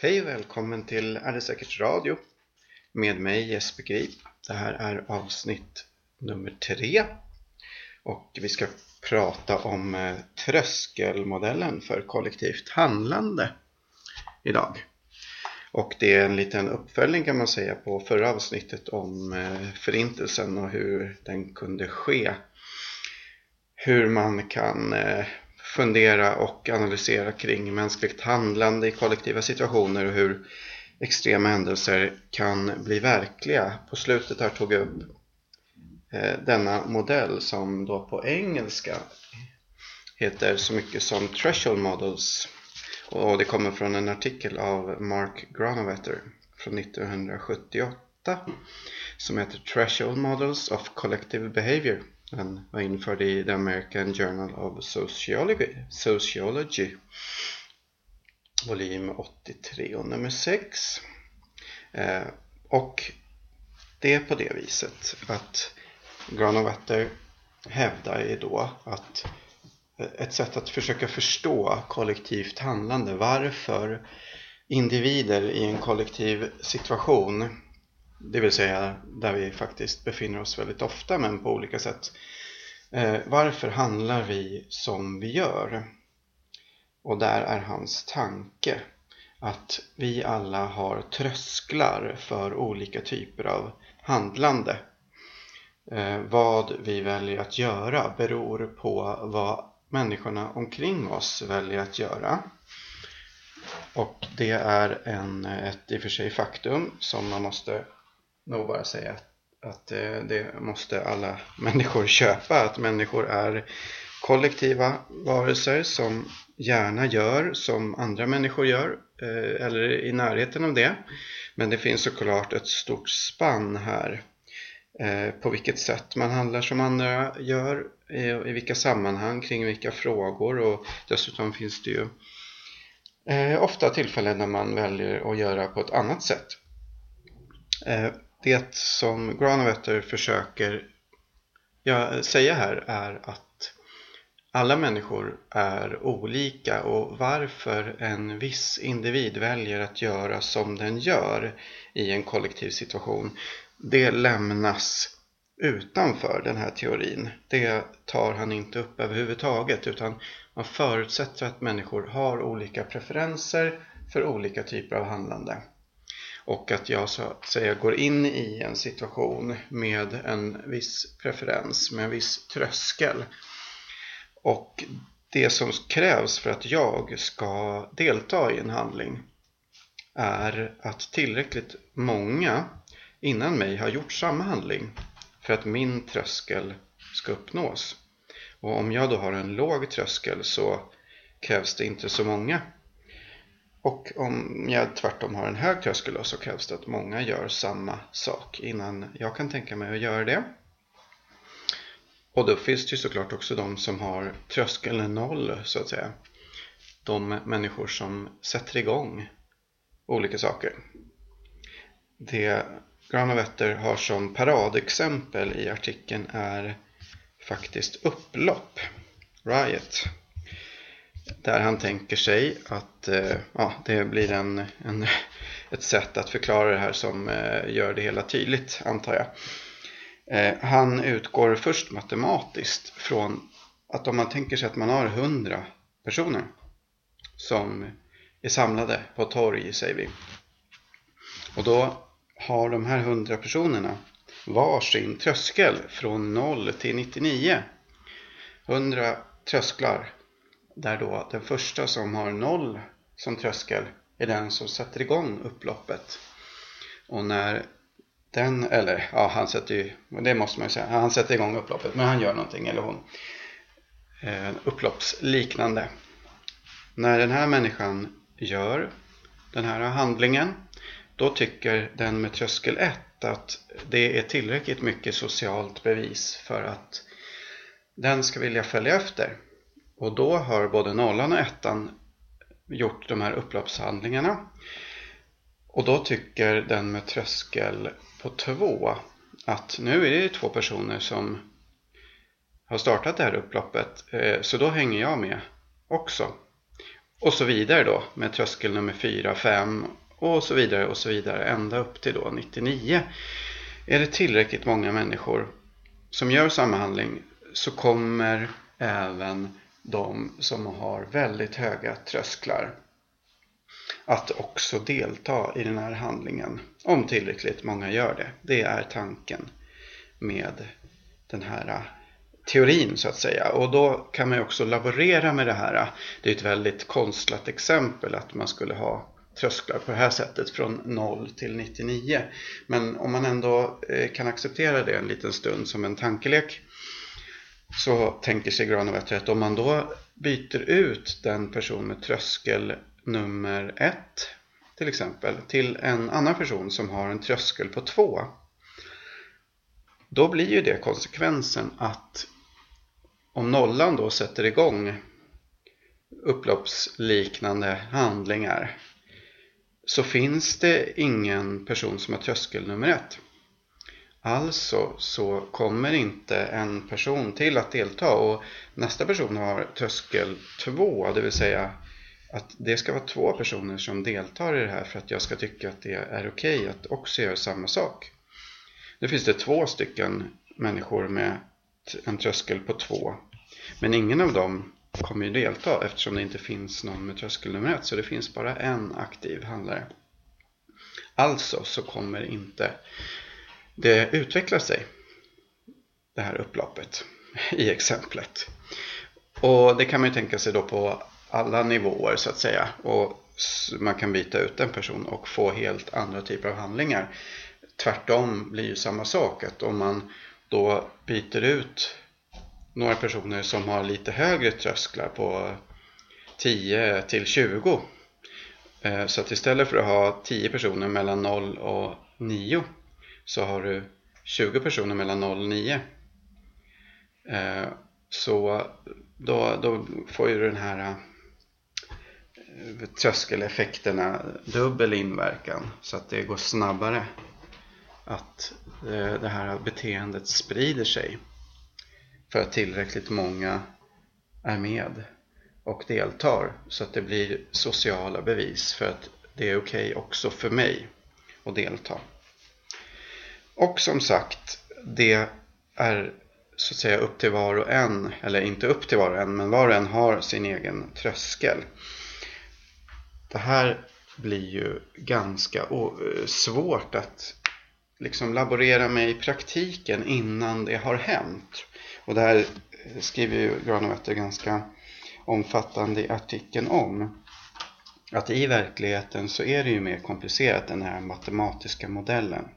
Hej och välkommen till Är det säkert radio med mig Jesper Grip. Det här är avsnitt nummer tre och vi ska prata om eh, tröskelmodellen för kollektivt handlande idag. Och det är en liten uppföljning kan man säga på förra avsnittet om eh, förintelsen och hur den kunde ske. Hur man kan eh, fundera och analysera kring mänskligt handlande i kollektiva situationer och hur extrema händelser kan bli verkliga. På slutet här tog jag upp eh, denna modell som då på engelska heter så mycket som Threshold Models och det kommer från en artikel av Mark Granovetter från 1978 som heter Threshold Models of Collective Behavior den var införd i The American Journal of Sociology, Sociology volym 83 och nummer 6 eh, och det är på det viset att Granovetter hävdar ju då att eh, ett sätt att försöka förstå kollektivt handlande, varför individer i en kollektiv situation det vill säga där vi faktiskt befinner oss väldigt ofta men på olika sätt. Eh, varför handlar vi som vi gör? Och där är hans tanke att vi alla har trösklar för olika typer av handlande. Eh, vad vi väljer att göra beror på vad människorna omkring oss väljer att göra. Och det är en, ett i och för sig faktum som man måste nog bara säga att det, eh, det måste alla människor köpa. Att människor är kollektiva varelser som gärna gör som andra människor gör eh, eller i närheten av det. Men det finns såklart ett stort spann här eh, på vilket sätt man handlar som andra gör, i vilka sammanhang, kring vilka frågor och dessutom finns det ju ofta tillfällen när man väljer att göra på ett annat sätt det som Granovetter försöker säga här är att alla människor är olika och varför en viss individ väljer att göra som den gör i en kollektiv situation det lämnas utanför den här teorin. Det tar han inte upp överhuvudtaget utan man förutsätter att människor har olika preferenser för olika typer av handlande och att jag så att säga går in i en situation med en viss preferens, med en viss tröskel. Och det som krävs för att jag ska delta i en handling är att tillräckligt många innan mig har gjort samma handling för att min tröskel ska uppnås. Och om jag då har en låg tröskel så krävs det inte så många och om jag tvärtom har en hög tröskel så krävs det att många gör samma sak innan jag kan tänka mig att göra det. Och då finns det ju såklart också de som har tröskeln noll så att säga. De människor som sätter igång olika saker. Det Granovetter har som paradexempel i artikeln är faktiskt upplopp, riot där han tänker sig att eh, ja, det blir en, en, ett sätt att förklara det här som eh, gör det hela tydligt, antar jag. Eh, han utgår först matematiskt från att om man tänker sig att man har hundra personer som är samlade på torg, säger vi. Och då har de här hundra personerna varsin tröskel från 0 till 99. 100 trösklar där då den första som har noll som tröskel är den som sätter igång upploppet. Och när den, eller ja, han sätter ju, det måste man ju säga, han sätter igång upploppet, men han gör någonting, eller hon. Eh, upploppsliknande. När den här människan gör den här handlingen, då tycker den med tröskel 1 att det är tillräckligt mycket socialt bevis för att den ska vilja följa efter. Och då har både nollan och ettan gjort de här upploppshandlingarna. Och då tycker den med tröskel på två att nu är det två personer som har startat det här upploppet. Eh, så då hänger jag med också. och så vidare då med tröskel nummer 4, 5 och så vidare och så vidare ända upp till då 99. Är det tillräckligt många människor som gör samma handling så kommer även de som har väldigt höga trösklar att också delta i den här handlingen om tillräckligt många gör det. Det är tanken med den här äh, teorin så att säga och då kan man ju också laborera med det här. Äh, det är ett väldigt konstlat exempel att man skulle ha trösklar på det här sättet från 0 till 99. Men om man ändå eh, kan acceptera det en liten stund som en tankelek så tänker sig Granovetter att om man då byter ut den person med tröskel nummer 1 till exempel till en annan person som har en tröskel på 2 då blir ju det konsekvensen att om nollan då sätter igång upploppsliknande handlingar så finns det ingen person som har tröskel nummer ett. Alltså så kommer inte en person till att delta och nästa person har tröskel 2, det vill säga att det ska vara två personer som deltar i det här för att jag ska tycka att det är okej okay att också göra samma sak. Nu finns det två stycken människor med en tröskel på 2 men ingen av dem kommer ju delta eftersom det inte finns någon med tröskel nummer 1 så det finns bara en aktiv handlare. Alltså så kommer inte det utvecklar sig, det här upploppet i exemplet. Och det kan man ju tänka sig då på alla nivåer så att säga. Och man kan byta ut en person och få helt andra typer av handlingar. Tvärtom blir ju samma sak att om man då byter ut några personer som har lite högre trösklar på 10 till 20 eh, så att istället för att ha 10 personer mellan 0 och 9 så har du 20 personer mellan 0 och 9 eh, så då, då får ju den här eh, tröskeleffekterna dubbel inverkan så att det går snabbare att eh, det här beteendet sprider sig för att tillräckligt många är med och deltar så att det blir sociala bevis för att det är okej okay också för mig att delta. Och som sagt, det är så att säga upp till var och en, eller inte upp till var och en, men var och en har sin egen tröskel. Det här blir ju ganska svårt att liksom laborera med i praktiken innan det har hänt. Och det här skriver ju Granovetter ganska omfattande i artikeln om. Att i verkligheten så är det ju mer komplicerat än den här matematiska modellen.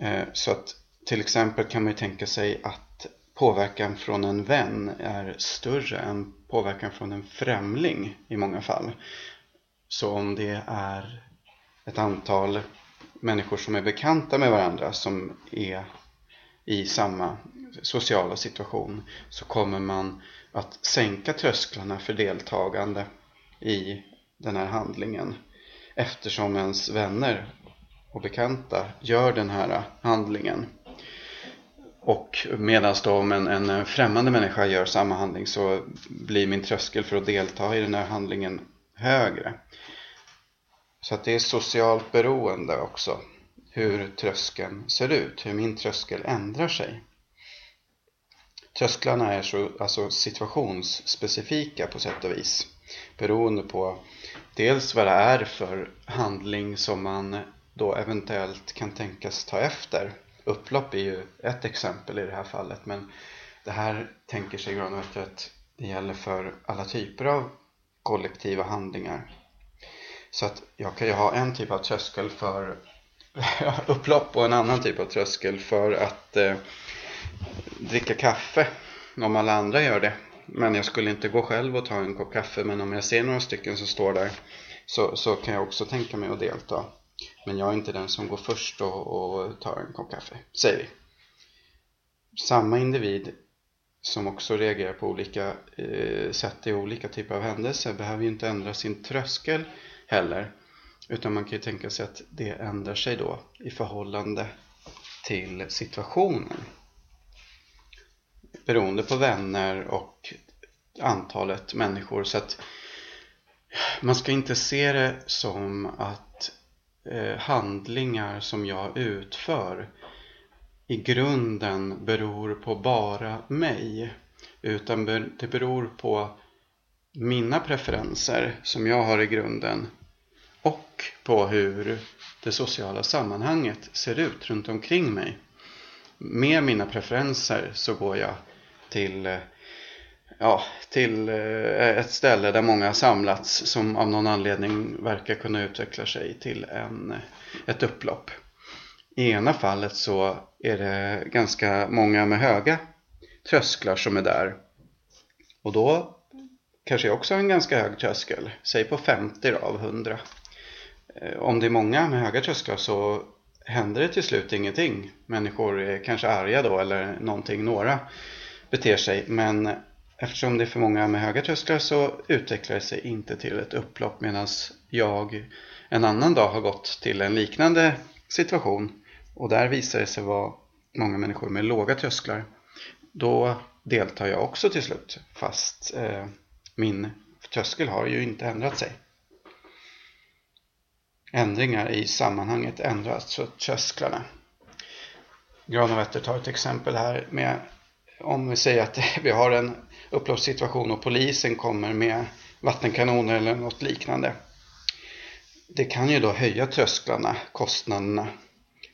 Eh, så att till exempel kan man ju tänka sig att påverkan från en vän är större än påverkan från en främling i många fall. Så om det är ett antal människor som är bekanta med varandra som är i samma sociala situation så kommer man att sänka trösklarna för deltagande i den här handlingen eftersom ens vänner och bekanta gör den här handlingen. Och medan då om en, en främmande människa gör samma handling så blir min tröskel för att delta i den här handlingen högre. Så att det är socialt beroende också hur tröskeln ser ut, hur min tröskel ändrar sig. Trösklarna är så, alltså situationsspecifika på sätt och vis beroende på dels vad det är för handling som man då eventuellt kan tänkas ta efter. Upplopp är ju ett exempel i det här fallet men det här tänker sig Granötter att det gäller för alla typer av kollektiva handlingar. Så att jag kan ju ha en typ av tröskel för upplopp och en annan typ av tröskel för att eh, dricka kaffe om alla andra gör det. Men jag skulle inte gå själv och ta en kopp kaffe men om jag ser några stycken som står där så, så kan jag också tänka mig att delta. Men jag är inte den som går först och, och tar en kopp kaffe, säger vi. Samma individ som också reagerar på olika eh, sätt i olika typer av händelser behöver ju inte ändra sin tröskel heller. Utan man kan ju tänka sig att det ändrar sig då i förhållande till situationen. Beroende på vänner och antalet människor. Så att man ska inte se det som att Eh, handlingar som jag utför i grunden beror på bara mig. Utan det beror på mina preferenser som jag har i grunden och på hur det sociala sammanhanget ser ut runt omkring mig. Med mina preferenser så går jag till, eh, ja, till eh, ett ställe där många har samlats som av någon anledning verkar kunna utveckla sig till en, ett upplopp. I ena fallet så är det ganska många med höga trösklar som är där. Och då kanske jag också har en ganska hög tröskel, säg på 50 av 100. Eh, om det är många med höga trösklar så händer det till slut ingenting. Människor är kanske arga då eller någonting, några beter sig. Men eftersom det är för många med höga trösklar så utvecklar det sig inte till ett upplopp medan jag en annan dag har gått till en liknande situation och där visar det sig vara många människor med låga trösklar. Då deltar jag också till slut fast eh, min tröskel har ju inte ändrat sig. Ändringar i sammanhanget ändras, alltså trösklarna. Granovetter tar ett exempel här med om vi säger att vi har en upploppssituation och polisen kommer med vattenkanoner eller något liknande. Det kan ju då höja trösklarna, kostnaderna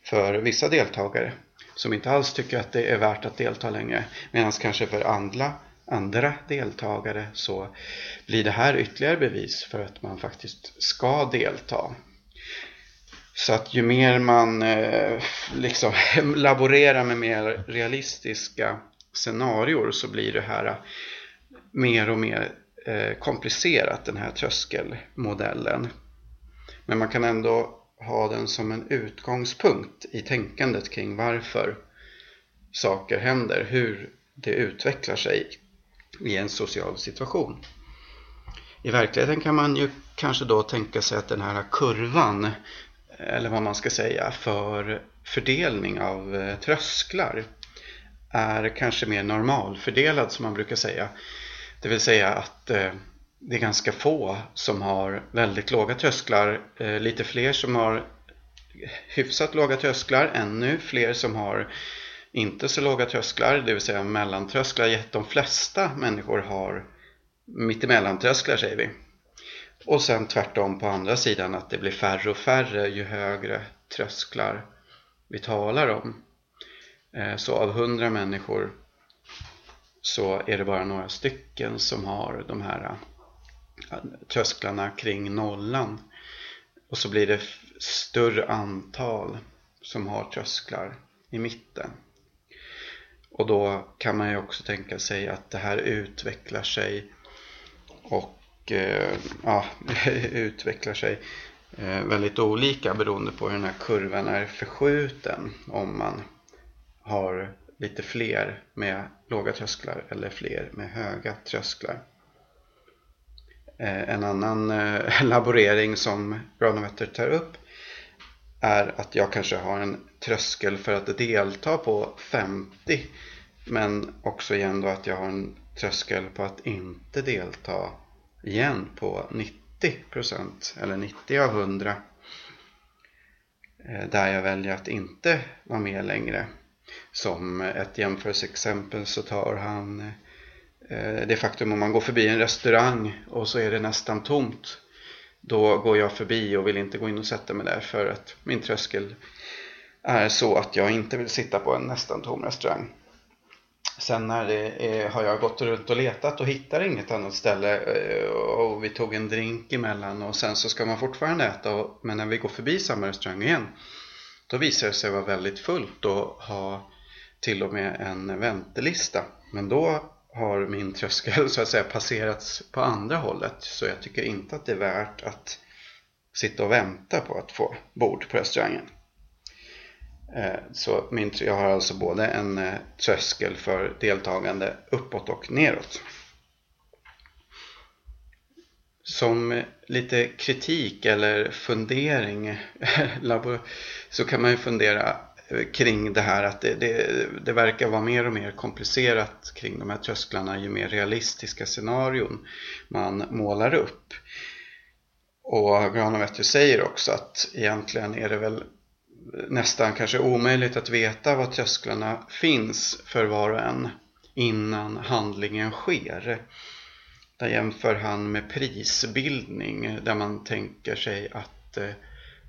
för vissa deltagare som inte alls tycker att det är värt att delta längre. Medan kanske för andra, andra deltagare så blir det här ytterligare bevis för att man faktiskt ska delta. Så att ju mer man eh, liksom laborerar med mer realistiska scenarior så blir det här äh, mer och mer äh, komplicerat den här tröskelmodellen. Men man kan ändå ha den som en utgångspunkt i tänkandet kring varför saker händer, hur det utvecklar sig i en social situation. I verkligheten kan man ju kanske då tänka sig att den här kurvan, eller vad man ska säga, för fördelning av äh, trösklar är kanske mer normalfördelad som man brukar säga. Det vill säga att eh, det är ganska få som har väldigt låga trösklar. Eh, lite fler som har hyfsat låga trösklar. Ännu fler som har inte så låga trösklar, det vill säga mellantrösklar. De flesta människor har mittemellantrösklar säger vi. Och sen tvärtom på andra sidan att det blir färre och färre ju högre trösklar vi talar om. Eh, så av hundra människor så är det bara några stycken som har de här eh, trösklarna kring nollan. Och så blir det större antal som har trösklar i mitten. Och då kan man ju också tänka sig att det här utvecklar sig och eh, ja, utvecklar sig eh, väldigt olika beroende på hur den här kurvan är förskjuten. Om man har lite fler med låga trösklar eller fler med höga trösklar. Eh, en annan eh, laborering som Granovetter tar upp är att jag kanske har en tröskel för att delta på 50 men också igen då att jag har en tröskel på att inte delta igen på 90% eller 90 av 100 eh, där jag väljer att inte vara med längre. Som ett jämförelseexempel så tar han eh, det faktum om man går förbi en restaurang och så är det nästan tomt då går jag förbi och vill inte gå in och sätta mig där för att min tröskel är så att jag inte vill sitta på en nästan tom restaurang. Sen när det är, har jag gått runt och letat och hittar inget annat ställe eh, och vi tog en drink emellan och sen så ska man fortfarande äta men när vi går förbi samma restaurang igen då visar det sig vara väldigt fullt och ha till och med en väntelista. Men då har min tröskel så att säga passerats på andra hållet. Så jag tycker inte att det är värt att sitta och vänta på att få bord på restaurangen. Eh, så min, jag har alltså både en eh, tröskel för deltagande uppåt och neråt. Som lite kritik eller fundering så kan man ju fundera eh, kring det här att det, det, det, verkar vara mer och mer komplicerat kring de här trösklarna ju mer realistiska scenarion man målar upp. Och Granovetter säger också att egentligen är det väl nästan kanske omöjligt att veta var trösklarna finns för var och en innan handlingen sker. Där jämför han med prisbildning där man tänker sig att eh,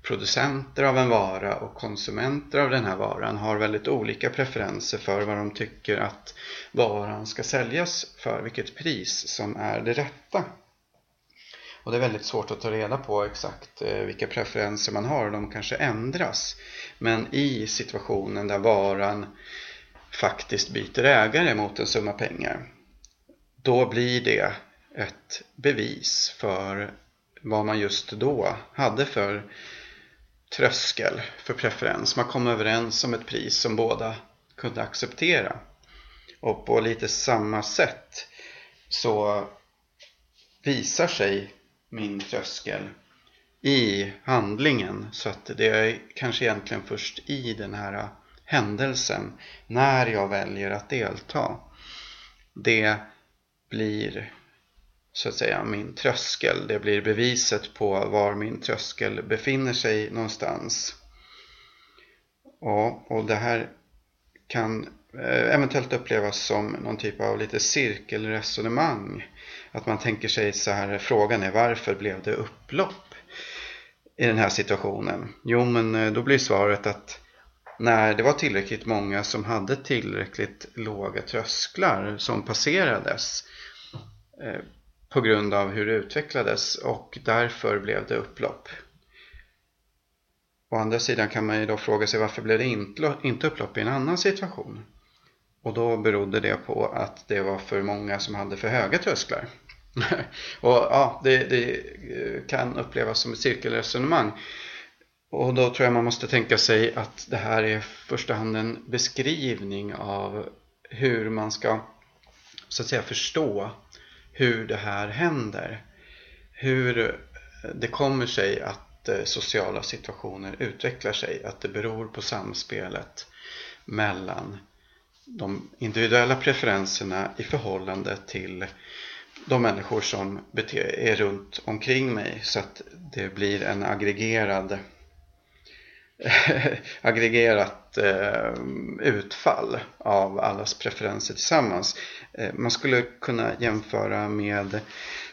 producenter av en vara och konsumenter av den här varan har väldigt olika preferenser för vad de tycker att varan ska säljas för, vilket pris som är det rätta. Och det är väldigt svårt att ta reda på exakt eh, vilka preferenser man har och de kanske ändras. Men i situationen där varan faktiskt byter ägare mot en summa pengar då blir det ett bevis för vad man just då hade för tröskel för preferens. Man kom överens om ett pris som båda kunde acceptera. Och på lite samma sätt så visar sig min tröskel i handlingen så att det är kanske egentligen först i den här händelsen när jag väljer att delta det blir så att säga min tröskel. Det blir beviset på var min tröskel befinner sig någonstans. Ja, och det här kan eh, eventuellt upplevas som någon typ av lite cirkelresonemang. Att man tänker sig så här, frågan är varför blev det upplopp i den här situationen? Jo, men eh, då blir svaret att när det var tillräckligt många som hade tillräckligt låga trösklar som passerades eh, på grund av hur det utvecklades och därför blev det upplopp. Å andra sidan kan man ju då fråga sig varför blev det inte upplopp i en annan situation? Och då berodde det på att det var för många som hade för höga trösklar. och ja, det, det, eh, kan upplevas som ett cirkelresonemang. Och då tror jag man måste tänka sig att det här är i första hand en beskrivning av hur man ska så att säga förstå hur det här händer. Hur eh, det kommer sig att eh, sociala situationer utvecklar sig. Att det beror på samspelet mellan de individuella preferenserna i förhållande till de människor som är runt omkring mig så att det blir en aggregerad aggregerat eh, utfall av allas preferenser tillsammans. Eh, man skulle kunna jämföra med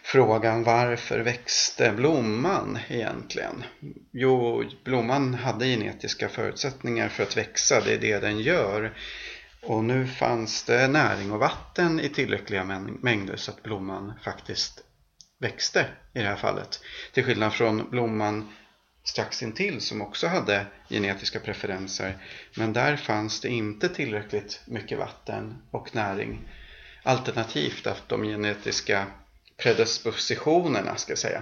frågan varför växte blomman egentligen? Jo, blomman hade genetiska förutsättningar för att växa, det är det den gör. Och nu fanns det näring och vatten i tillräckliga mängder så att blomman faktiskt växte i det här fallet. Till skillnad från blomman strax intill som också hade genetiska preferenser. Men där fanns det inte tillräckligt mycket vatten och näring. Alternativt att de genetiska predispositionerna ska jag säga.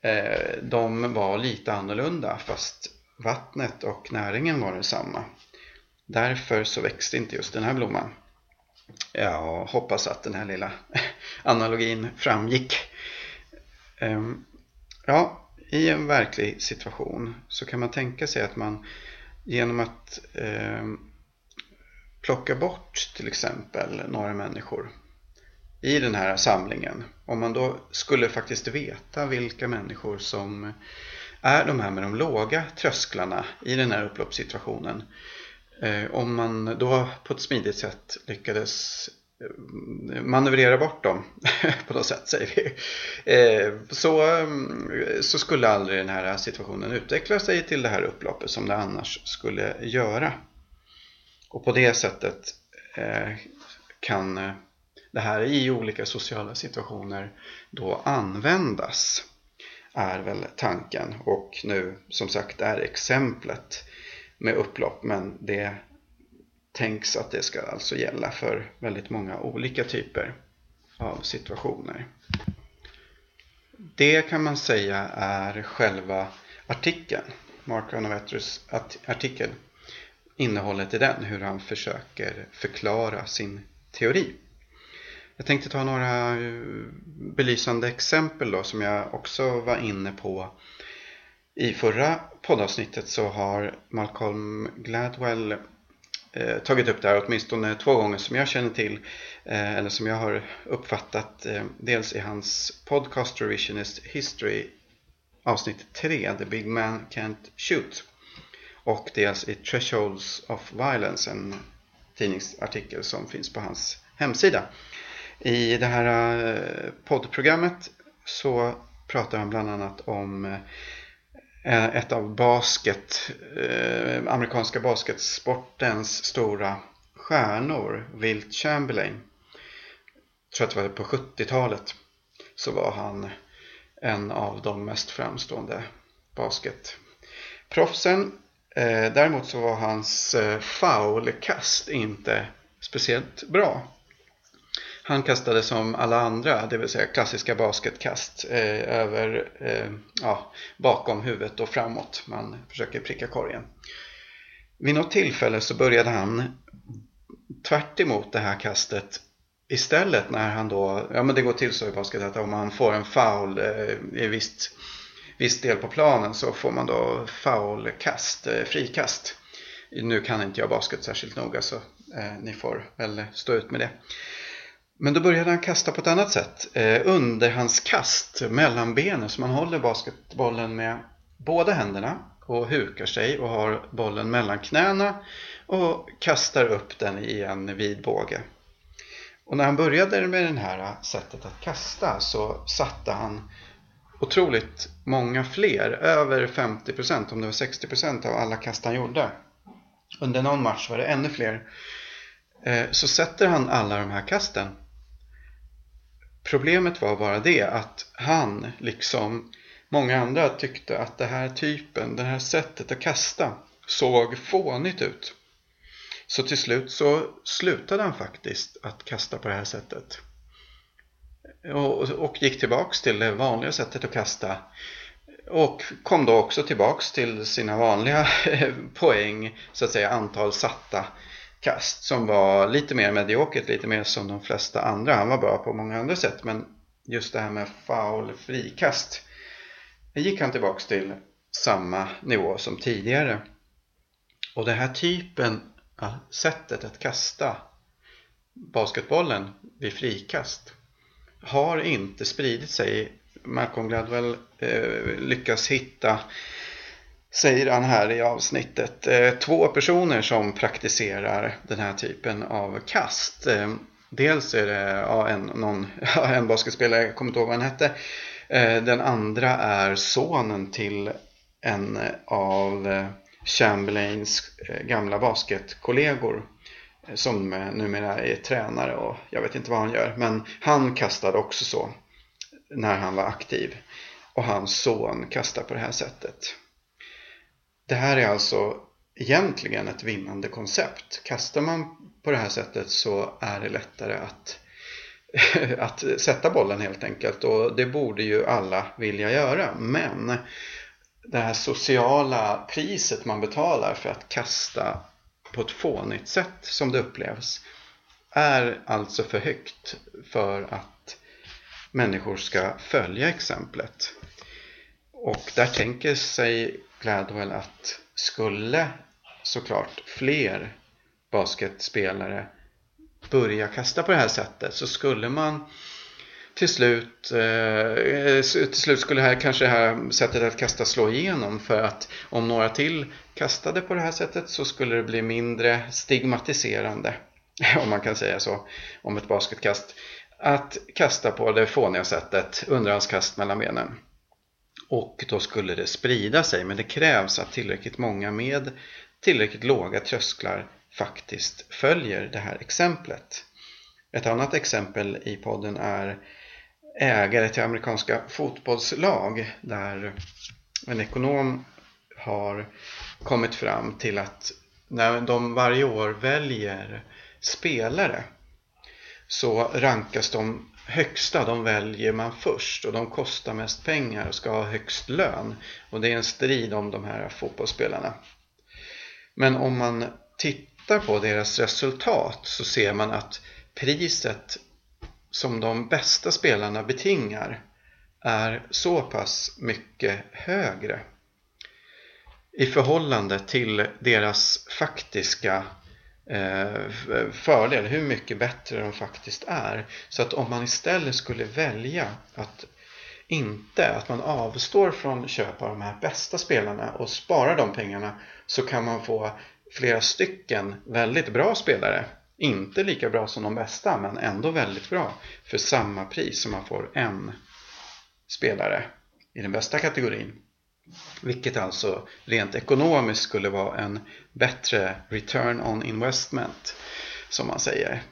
Eh, de var lite annorlunda fast vattnet och näringen var detsamma. Därför så växte inte just den här blomman. Jag hoppas att den här lilla analogin framgick. Ehm, ja, i en verklig situation så kan man tänka sig att man genom att eh, plocka bort till exempel några människor i den här samlingen. Om man då skulle faktiskt veta vilka människor som är de här med de låga trösklarna i den här upploppssituationen. Eh, om man då på ett smidigt sätt lyckades manövrera bort dem på något sätt säger vi. Eh, så, mm, så skulle aldrig den här situationen utveckla sig till det här upploppet som det annars skulle göra. Och på det sättet eh, kan eh, det här i olika sociala situationer då användas är väl tanken och nu som sagt är exemplet med upplopp men det tänks att det ska alltså gälla för väldigt många olika typer av situationer. Det kan man säga är själva artikeln, Mark Ranovetros artikel, innehållet i den, hur han försöker förklara sin teori. Jag tänkte ta några eh, belysande exempel då som jag också var inne på i förra poddavsnittet så har Malcolm Gladwell eh, tagit upp det här åtminstone två gånger som jag känner till eh, eller som jag har uppfattat eh, dels i hans podcast Revisionist History avsnitt 3, The Big Man Can't Shoot. Och dels i Thresholds of Violence, en tidningsartikel som finns på hans hemsida. I det här eh, poddprogrammet så pratar han bland annat om eh, Eh, ett av basket, eh, amerikanska basketsportens stora stjärnor, Wilt Chamberlain. Jag tror att det var på 70-talet så var han en av de mest framstående basketproffsen. Eh, däremot så var hans eh, foulkast inte speciellt bra. Han kastade som alla andra, det vill säga klassiska basketkast eh, över, eh, ja, bakom huvudet och framåt. Man försöker pricka korgen. Vid något tillfälle så började han tvärt det här kastet istället när han då, ja men det går till så i basket att om man får en foul eh, i visst, viss del på planen så får man då foulkast, eh, frikast. Nu kan inte jag basket särskilt noga så eh, ni får väl stå ut med det. Men då började han kasta på ett annat sätt. Eh, underhandskast mellan benen. Så man håller basketbollen med båda händerna och hukar sig och har bollen mellan knäna och kastar upp den i en vid båge. Och när han började med det här eh, sättet att kasta så satte han otroligt många fler, över 50% om det var 60% av alla kast han gjorde. Under någon match var det ännu fler. Eh, så sätter han alla de här kasten Problemet var bara det att han, liksom många andra, tyckte att det här typen, det här sättet att kasta såg fånigt ut. Så till slut så slutade han faktiskt att kasta på det här sättet. Och, och gick tillbaks till det vanliga sättet att kasta. Och kom då också tillbaks till sina vanliga poäng, så att säga antal satta kast som var lite mer mediokert, lite mer som de flesta andra. Han var bra på många andra sätt men just det här med foul frikast gick han tillbaks till samma nivå som tidigare. Och den här typen, sättet att kasta basketbollen vid frikast har inte spridit sig. Malcolm Gladwell eh, lyckas hitta säger han här i avsnittet. Eh, två personer som praktiserar den här typen av kast. Eh, dels är det ja, en, någon, en basketspelare, jag kommer inte ihåg vad han hette. Eh, den andra är sonen till en av Chamberlains gamla basketkollegor som numera är tränare och jag vet inte vad han gör. Men han kastade också så när han var aktiv. Och hans son kastar på det här sättet. Det här är alltså egentligen ett vinnande koncept. Kastar man på det här sättet så är det lättare att, att sätta bollen helt enkelt och det borde ju alla vilja göra. Men det här sociala priset man betalar för att kasta på ett fånigt sätt som det upplevs är alltså för högt för att människor ska följa exemplet. Och där tänker sig Gladwell att skulle såklart fler basketspelare börja kasta på det här sättet så skulle man till slut, eh, till slut skulle här, kanske det här sättet att kasta slå igenom för att om några till kastade på det här sättet så skulle det bli mindre stigmatiserande, om man kan säga så, om ett basketkast. Att kasta på det fåniga sättet, underhandskast mellan benen. Och då skulle det sprida sig men det krävs att tillräckligt många med tillräckligt låga trösklar faktiskt följer det här exemplet. Ett annat exempel i podden är ägare till amerikanska fotbollslag där en ekonom har kommit fram till att när de varje år väljer spelare så rankas de högsta de väljer man först och de kostar mest pengar och ska ha högst lön. Och det är en strid om de här fotbollsspelarna. Men om man tittar på deras resultat så ser man att priset som de bästa spelarna betingar är så pass mycket högre i förhållande till deras faktiska Eh, fördel, hur mycket bättre de faktiskt är. Så att om man istället skulle välja att inte att man avstår från köp av de här bästa spelarna och sparar de pengarna så kan man få flera stycken väldigt bra spelare. Inte lika bra som de bästa men ändå väldigt bra för samma pris som man får en spelare i den bästa kategorin. Vilket alltså rent ekonomiskt skulle vara en bättre return on investment som man säger.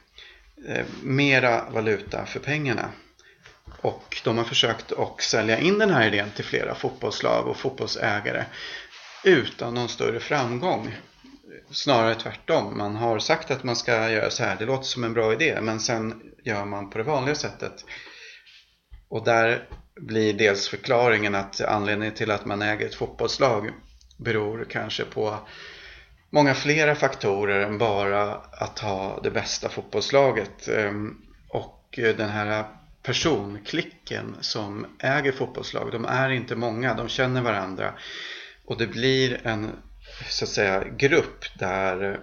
Eh, mera valuta för pengarna. Och de har försökt att sälja in den här idén till flera fotbollslag och fotbollsägare utan någon större framgång. Snarare tvärtom. Man har sagt att man ska göra så här. Det låter som en bra idé men sen gör man på det vanliga sättet. Och där blir dels förklaringen att anledningen till att man äger ett fotbollslag beror kanske på många flera faktorer än bara att ha det bästa fotbollslaget. Ehm, och den här personklicken som äger fotbollslag, de är inte många, de känner varandra. Och det blir en så att säga grupp där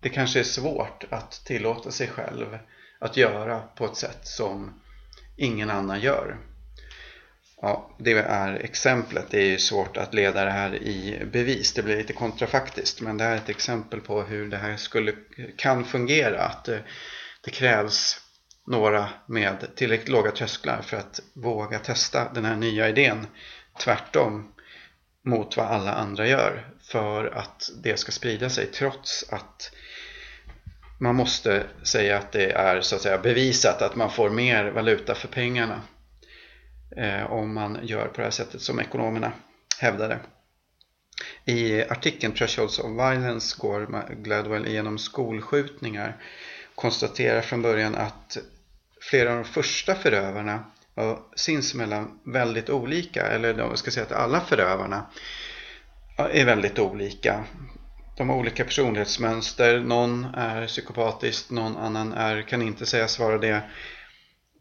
det kanske är svårt att tillåta sig själv att göra på ett sätt som ingen annan gör. Ja, det är exemplet. Det är svårt att leda det här i bevis. Det blir lite kontrafaktiskt. Men det här är ett exempel på hur det här skulle, kan fungera. Att det, det krävs några med tillräckligt låga trösklar för att våga testa den här nya idén. Tvärtom mot vad alla andra gör. För att det ska sprida sig trots att man måste säga att det är så att säga bevisat att man får mer valuta för pengarna Eh, om man gör på det här sättet som ekonomerna hävdade. I artikeln Thresholds of Violence går Gladwell igenom skolskjutningar konstaterar från början att flera av de första förövarna var sinsemellan väldigt olika, eller jag ska säga att alla förövarna är väldigt olika. De har olika personlighetsmönster, någon är psykopatisk, någon annan är, kan inte sägas vara det.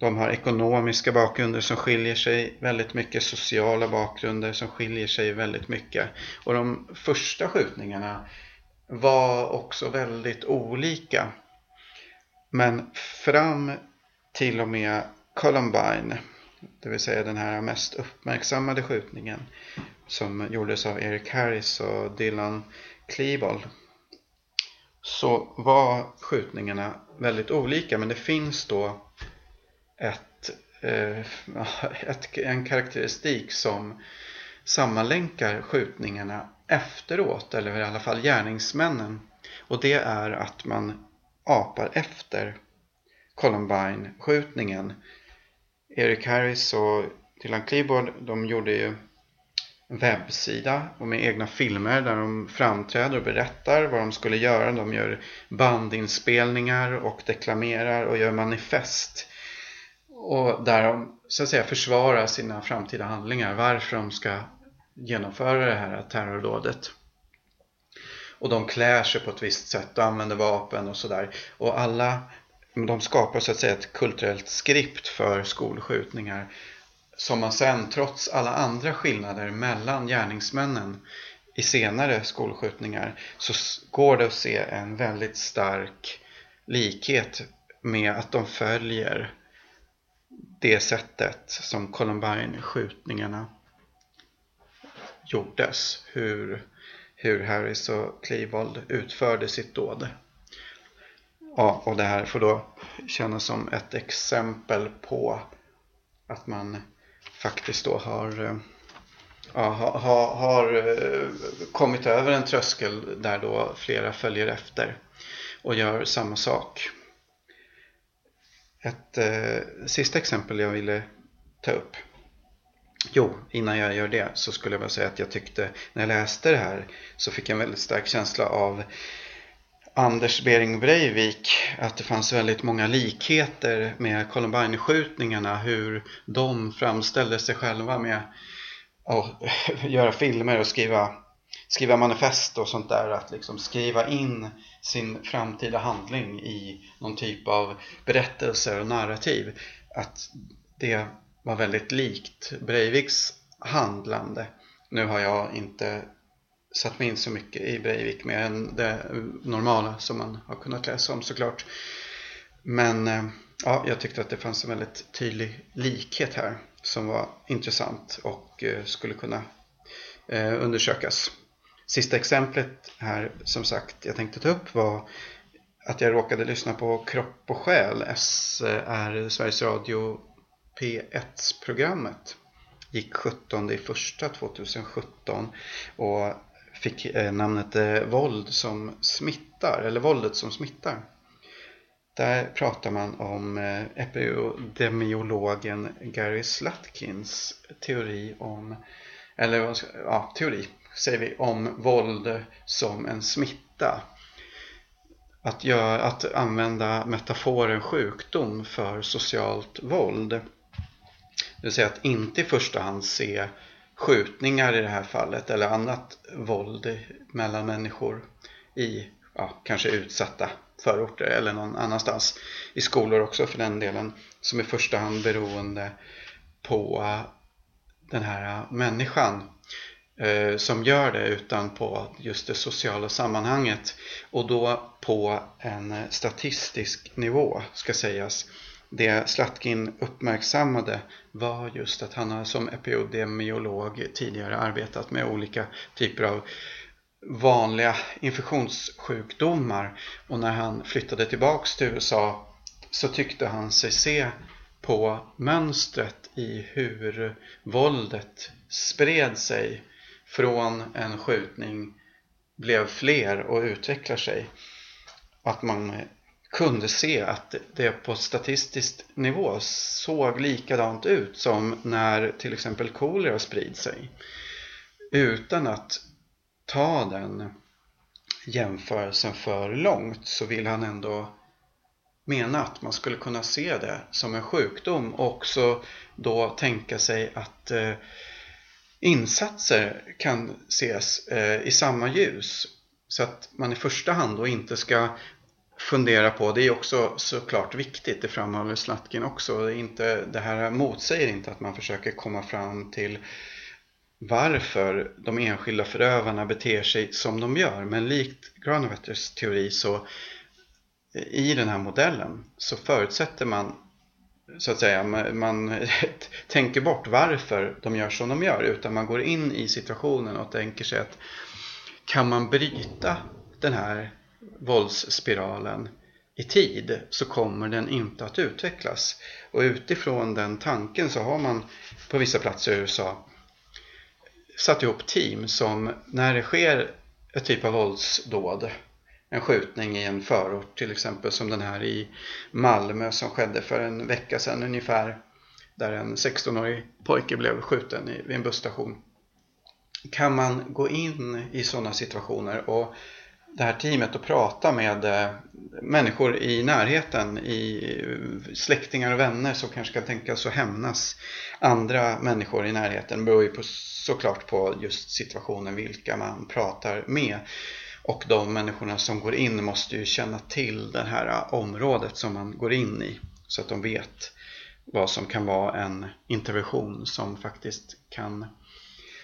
De har ekonomiska bakgrunder som skiljer sig väldigt mycket, sociala bakgrunder som skiljer sig väldigt mycket. Och de första skjutningarna var också väldigt olika. Men fram till och med Columbine, det vill säga den här mest uppmärksammade skjutningen som gjordes av Eric Harris och Dylan Klebold så var skjutningarna väldigt olika men det finns då ett, eh, ett, en karaktäristik som sammanlänkar skjutningarna efteråt eller i alla fall gärningsmännen och det är att man apar efter Columbine-skjutningen. Eric Harris och Dylan Klebold de gjorde ju en webbsida och med egna filmer där de framträder och berättar vad de skulle göra. De gör bandinspelningar och deklamerar och gör manifest. Och där de så att säga försvarar sina framtida handlingar, varför de ska genomföra det här terrordådet. Och de klär sig på ett visst sätt och använder vapen och sådär. Och alla de skapar så att säga ett kulturellt skript för skolskjutningar som man sen trots alla andra skillnader mellan gärningsmännen i senare skolskjutningar så går det att se en väldigt stark likhet med att de följer det sättet som Columbine-skjutningarna gjordes. Hur, hur Harris och Klebold utförde sitt dåd. Ja, och det här får då kännas som ett exempel på att man faktiskt då har, eh, ja, har, har, kommit över en tröskel där då flera följer efter och gör samma sak. Ett eh, sista exempel jag ville ta upp. Jo, innan jag gör det så skulle jag bara säga att jag tyckte när jag läste det här så fick jag en väldigt stark känsla av Anders Bering Breivik att det fanns väldigt många likheter med Columbine-skjutningarna, hur de framställde sig själva med att göra filmer och skriva, skriva manifest och sånt där, att liksom skriva in sin framtida handling i någon typ av berättelser och narrativ. Att det var väldigt likt Breiviks handlande. Nu har jag inte satt mig in så mycket i Breivik mer än det normala som man har kunnat läsa om såklart. Men eh, ja, jag tyckte att det fanns en väldigt tydlig likhet här. som var intressant och eh, skulle kunna eh, undersökas. Sista exemplet här som sagt jag tänkte ta upp var att jag råkade lyssna på Kropp och själ, SR, Sveriges Radio P1-programmet. Gick 17 i första 2017 och fick eh, namnet eh, Våld som smittar, eller Våldet som smittar. Där pratar man om eh, epidemiologen Gary Slutkins teori om, eller ja, teori säger vi, om våld som en smitta. Att, göra, att använda metaforen sjukdom för socialt våld. Det vill säga att inte i första hand se skjutningar i det här fallet eller annat våld mellan människor i ja, kanske utsatta förorter eller någon annanstans. I skolor också för den delen. Som i första hand beroende på den här människan eh, som gör det utan på just det sociala sammanhanget och då på en statistisk nivå ska sägas. Det Slatkin uppmärksammade var just att han har som epidemiolog tidigare arbetat med olika typer av vanliga infektionssjukdomar och när han flyttade tillbaks till USA så tyckte han sig se på mönstret i hur våldet spred sig från en skjutning blev fler och utvecklar sig. Att man kunde se att det på statistisk nivå såg likadant ut som när till exempel kolera sprid sig. Utan att ta den jämförelsen för långt så vill han ändå mena att man skulle kunna se det som en sjukdom och också då tänka sig att eh, insatser kan ses eh, i samma ljus. Så att man i första hand då inte ska fundera på, det är också såklart viktigt, det framhåller Slatkin också, det, inte, det här motsäger inte att man försöker komma fram till varför de enskilda förövarna beter sig som de gör. Men likt Granovetters teori så eh, i den här modellen så förutsätter man så att säga, man, tänker bort varför de gör som de gör utan man går in i situationen och tänker sig att kan man bryta den här våldsspiralen i tid så kommer den inte att utvecklas. Och utifrån den tanken så har man på vissa platser i USA satt ihop team som när det sker ett typ av våldsdåd en skjutning i en förort till exempel som den här i Malmö som skedde för en vecka sedan ungefär där en 16-årig pojke blev skjuten vid en busstation. Kan man gå in i sådana situationer och det här teamet och prata med eh, människor i närheten, i släktingar och vänner som kanske kan tänkas att hämnas andra människor i närheten beror ju på, såklart på just situationen vilka man pratar med. Och de människorna som går in måste ju känna till det här området som man går in i så att de vet vad som kan vara en intervention som faktiskt kan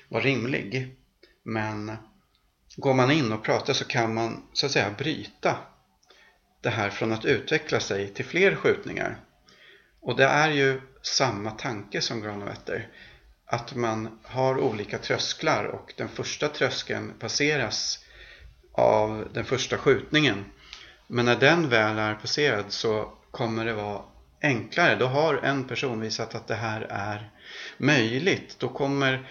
vara rimlig. Men går man in och pratar så kan man så att säga bryta det här från att utveckla sig till fler skjutningar. Och det är ju samma tanke som Granovetter. Att man har olika trösklar och den första tröskeln passeras av den första skjutningen. Men när den väl är passerad så kommer det vara enklare. Då har en person visat att det här är möjligt. Då kommer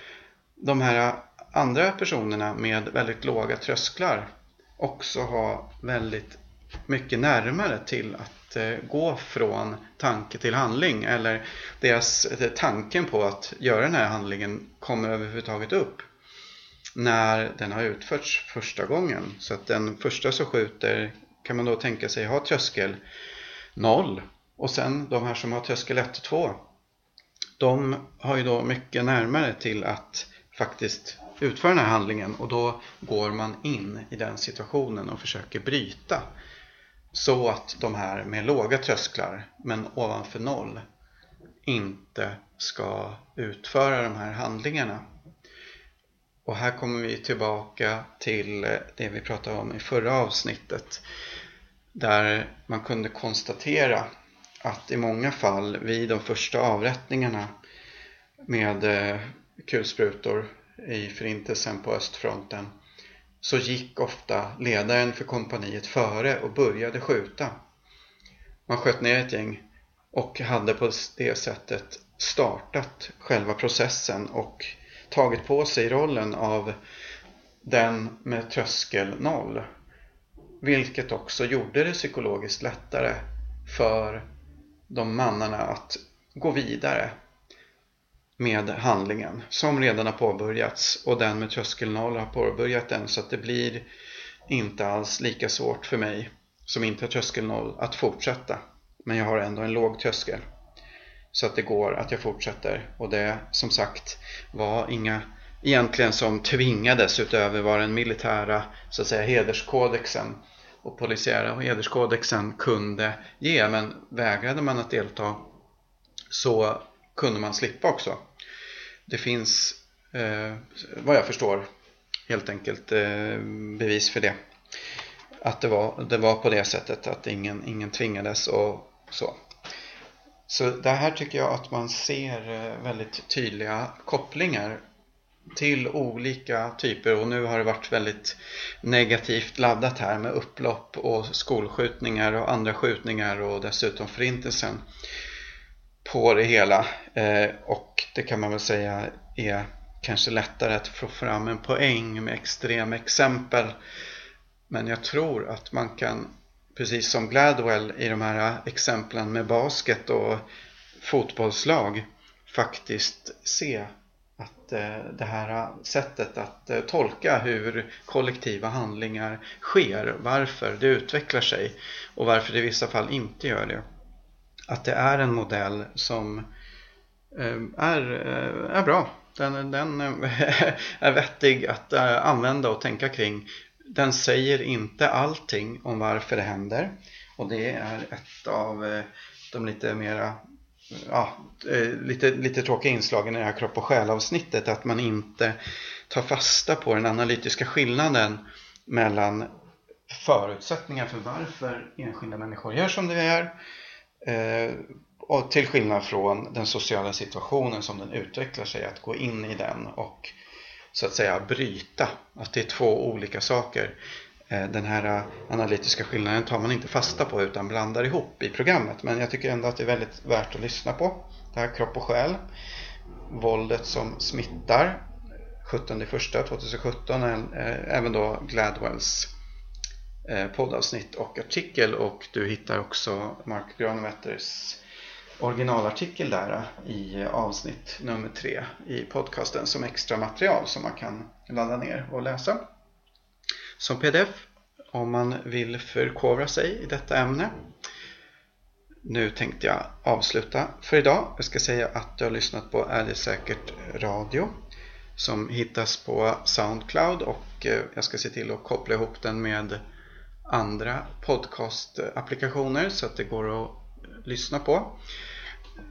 de här andra personerna med väldigt låga trösklar också ha väldigt mycket närmare till att eh, gå från tanke till handling eller deras eh, tanken på att göra den här handlingen kommer överhuvudtaget upp när den har utförts första gången. Så att den första som skjuter kan man då tänka sig ha tröskel 0 och sen de här som har tröskel 1 och 2 de har ju då mycket närmare till att faktiskt utföra den här handlingen och då går man in i den situationen och försöker bryta så att de här med låga trösklar men ovanför noll inte ska utföra de här handlingarna. Och här kommer vi tillbaka till eh, det vi pratade om i förra avsnittet där man kunde konstatera att i många fall vid de första avrättningarna med eh, kulsprutor i förintelsen på östfronten så gick ofta ledaren för kompaniet före och började skjuta. Man sköt ner ett gäng och hade på det sättet startat själva processen och tagit på sig rollen av den med tröskel noll. Vilket också gjorde det psykologiskt lättare för de mannarna att gå vidare med handlingen som redan har påbörjats och den med tröskel noll har påbörjat den så att det blir inte alls lika svårt för mig som inte har tröskel noll att fortsätta. Men jag har ändå en låg tröskel. Så att det går att jag fortsätter och det som sagt var inga egentligen som tvingades utöver vad den militära så att säga hederskodexen och polisiära hederskodexen kunde ge men vägrade man att delta så kunde man slippa också. Det finns eh, vad jag förstår helt enkelt eh, bevis för det. Att det var, det var på det sättet att ingen, ingen tvingades och så. Så det här tycker jag att man ser eh, väldigt tydliga kopplingar till olika typer. Och nu har det varit väldigt negativt laddat här med upplopp och skolskjutningar och andra skjutningar och dessutom förintelsen på det hela. Eh, och det kan man väl säga är kanske lättare att få fram en poäng med extrema exempel. Men jag tror att man kan precis som Gladwell i de här exemplen med basket och fotbollslag faktiskt se att eh, det här sättet att eh, tolka hur kollektiva handlingar sker, varför det utvecklar sig och varför det i vissa fall inte gör det. Att det är en modell som eh, är, är bra. Den, den är vettig att använda och tänka kring. Den säger inte allting om varför det händer. Och det är ett av eh, de lite mera ja, eh, lite, lite tråkiga inslagen i det här kropp och själavsnittet att man inte tar fasta på den analytiska skillnaden mellan förutsättningar för varför enskilda människor gör som de gör eh, och till skillnad från den sociala situationen som den utvecklar sig, att gå in i den och så att säga bryta. Att det är två olika saker. Eh, den här eh, analytiska skillnaden tar man inte fasta på utan blandar ihop i programmet. Men jag tycker ändå att det är väldigt värt att lyssna på. Det här Kropp och själ. Våldet som smittar. 17 2017. Eh, även då Gladwells poddavsnitt och artikel. Och du hittar också Mark Granvetters originalartikel där eh, i eh, avsnitt nummer tre i podcasten som extra material som man kan ladda ner och läsa som pdf om man vill förkovra sig i detta ämne. Nu tänkte jag avsluta för idag. Jag ska säga att du har lyssnat på Är det säkert radio som hittas på Soundcloud och eh, jag ska se till att koppla ihop den med andra podcastapplikationer så att det går att lyssna på.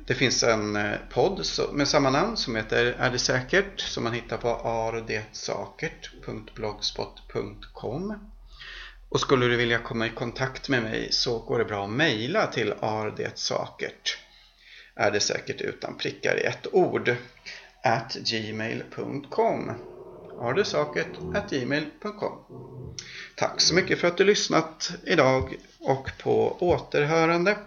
Det finns en eh, podd med samma namn som heter Är det säkert? som man hittar på ardedsakert.blogspot.com Och skulle du vilja komma i kontakt med mig så går det bra att mejla till ardetsakert är det säkert utan prickar i ett ord. At gmail.com at gmail.com Tack så mycket för att du lyssnat idag och på återhörande.